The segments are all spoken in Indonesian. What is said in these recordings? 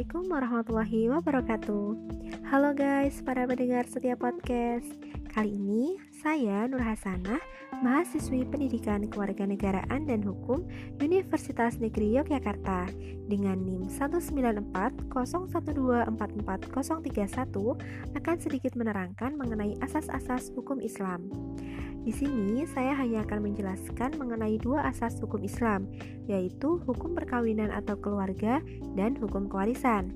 Assalamualaikum warahmatullahi wabarakatuh. Halo guys, para pendengar setiap podcast Kali ini saya Nur Hasanah, mahasiswi Pendidikan Kewarganegaraan dan Hukum Universitas Negeri Yogyakarta dengan NIM 19401244031 akan sedikit menerangkan mengenai asas-asas hukum Islam. Di sini saya hanya akan menjelaskan mengenai dua asas hukum Islam, yaitu hukum perkawinan atau keluarga dan hukum kewarisan.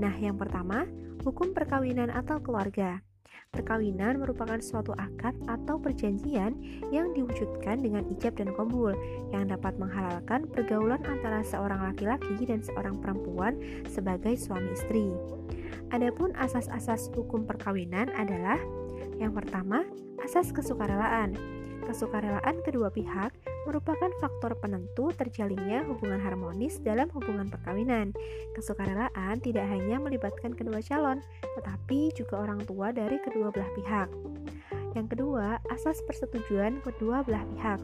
Nah, yang pertama, hukum perkawinan atau keluarga. Perkawinan merupakan suatu akad atau perjanjian yang diwujudkan dengan ijab dan kabul yang dapat menghalalkan pergaulan antara seorang laki-laki dan seorang perempuan sebagai suami istri. Adapun asas-asas hukum perkawinan adalah yang pertama, asas kesukarelaan. Kesukarelaan kedua pihak merupakan faktor penentu terjalinnya hubungan harmonis dalam hubungan perkawinan. Kesukarelaan tidak hanya melibatkan kedua calon, tetapi juga orang tua dari kedua belah pihak. Yang kedua, asas persetujuan kedua belah pihak.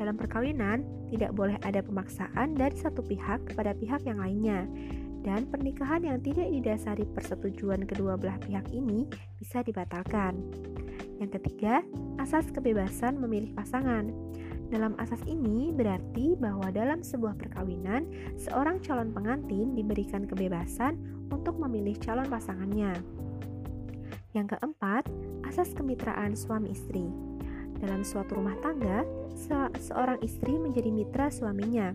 Dalam perkawinan, tidak boleh ada pemaksaan dari satu pihak kepada pihak yang lainnya dan pernikahan yang tidak didasari persetujuan kedua belah pihak ini bisa dibatalkan. Yang ketiga, asas kebebasan memilih pasangan. Dalam asas ini berarti bahwa dalam sebuah perkawinan, seorang calon pengantin diberikan kebebasan untuk memilih calon pasangannya. Yang keempat, asas kemitraan suami istri. Dalam suatu rumah tangga, se seorang istri menjadi mitra suaminya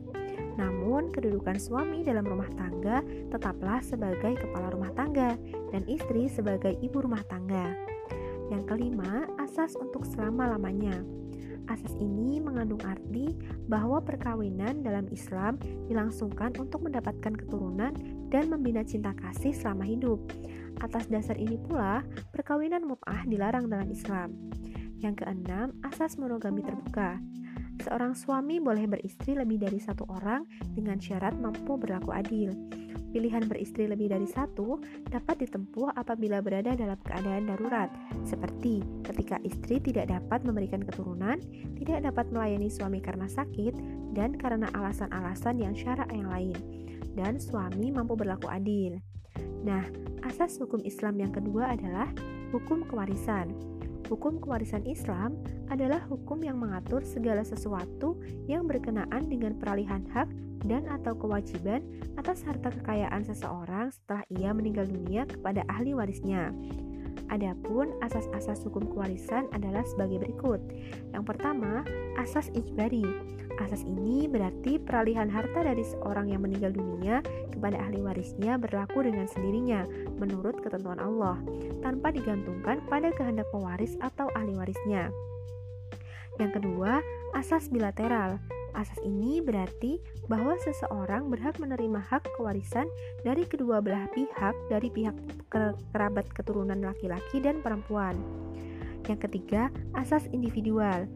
namun, kedudukan suami dalam rumah tangga tetaplah sebagai kepala rumah tangga dan istri sebagai ibu rumah tangga. Yang kelima, asas untuk selama-lamanya. Asas ini mengandung arti bahwa perkawinan dalam Islam dilangsungkan untuk mendapatkan keturunan dan membina cinta kasih selama hidup. Atas dasar ini pula, perkawinan mut'ah dilarang dalam Islam. Yang keenam, asas monogami terbuka. Seorang suami boleh beristri lebih dari satu orang dengan syarat mampu berlaku adil. Pilihan beristri lebih dari satu dapat ditempuh apabila berada dalam keadaan darurat, seperti ketika istri tidak dapat memberikan keturunan, tidak dapat melayani suami karena sakit, dan karena alasan-alasan yang syarak yang lain, dan suami mampu berlaku adil. Nah, asas hukum Islam yang kedua adalah hukum kewarisan. Hukum kewarisan Islam adalah hukum yang mengatur segala sesuatu yang berkenaan dengan peralihan hak dan atau kewajiban atas harta kekayaan seseorang setelah ia meninggal dunia kepada ahli warisnya. Adapun asas-asas hukum kewarisan adalah sebagai berikut. Yang pertama, asas ijbari. Asas ini berarti peralihan harta dari seorang yang meninggal dunia kepada ahli warisnya berlaku dengan sendirinya menurut ketentuan Allah, tanpa digantungkan pada kehendak pewaris atau ahli warisnya. Yang kedua, asas bilateral. Asas ini berarti bahwa seseorang berhak menerima hak kewarisan dari kedua belah pihak dari pihak kerabat keturunan laki-laki dan perempuan. Yang ketiga, asas individual.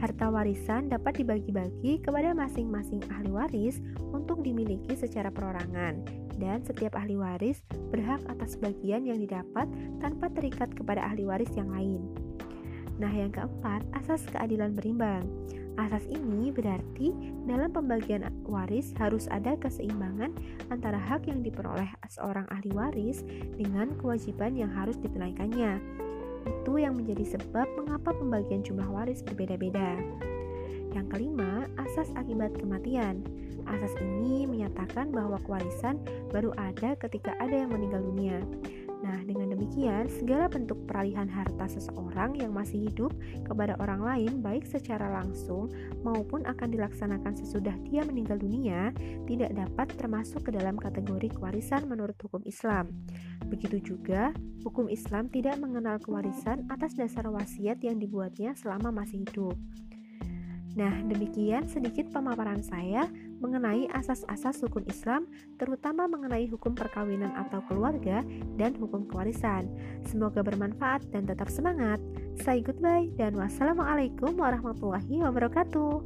Harta warisan dapat dibagi-bagi kepada masing-masing ahli waris untuk dimiliki secara perorangan dan setiap ahli waris berhak atas bagian yang didapat tanpa terikat kepada ahli waris yang lain. Nah, yang keempat, asas keadilan berimbang. Asas ini berarti dalam pembagian waris harus ada keseimbangan antara hak yang diperoleh seorang ahli waris dengan kewajiban yang harus ditunaikannya. Itu yang menjadi sebab mengapa pembagian jumlah waris berbeda-beda. Yang kelima, asas akibat kematian. Asas ini menyatakan bahwa kewarisan baru ada ketika ada yang meninggal dunia. Nah, dengan demikian, segala bentuk peralihan harta seseorang yang masih hidup kepada orang lain, baik secara langsung maupun akan dilaksanakan sesudah dia meninggal dunia, tidak dapat termasuk ke dalam kategori kewarisan menurut hukum Islam. Begitu juga, hukum Islam tidak mengenal kewarisan atas dasar wasiat yang dibuatnya selama masih hidup. Nah, demikian sedikit pemaparan saya mengenai asas-asas hukum Islam, terutama mengenai hukum perkawinan atau keluarga dan hukum kewarisan. Semoga bermanfaat dan tetap semangat. Say goodbye dan wassalamualaikum warahmatullahi wabarakatuh.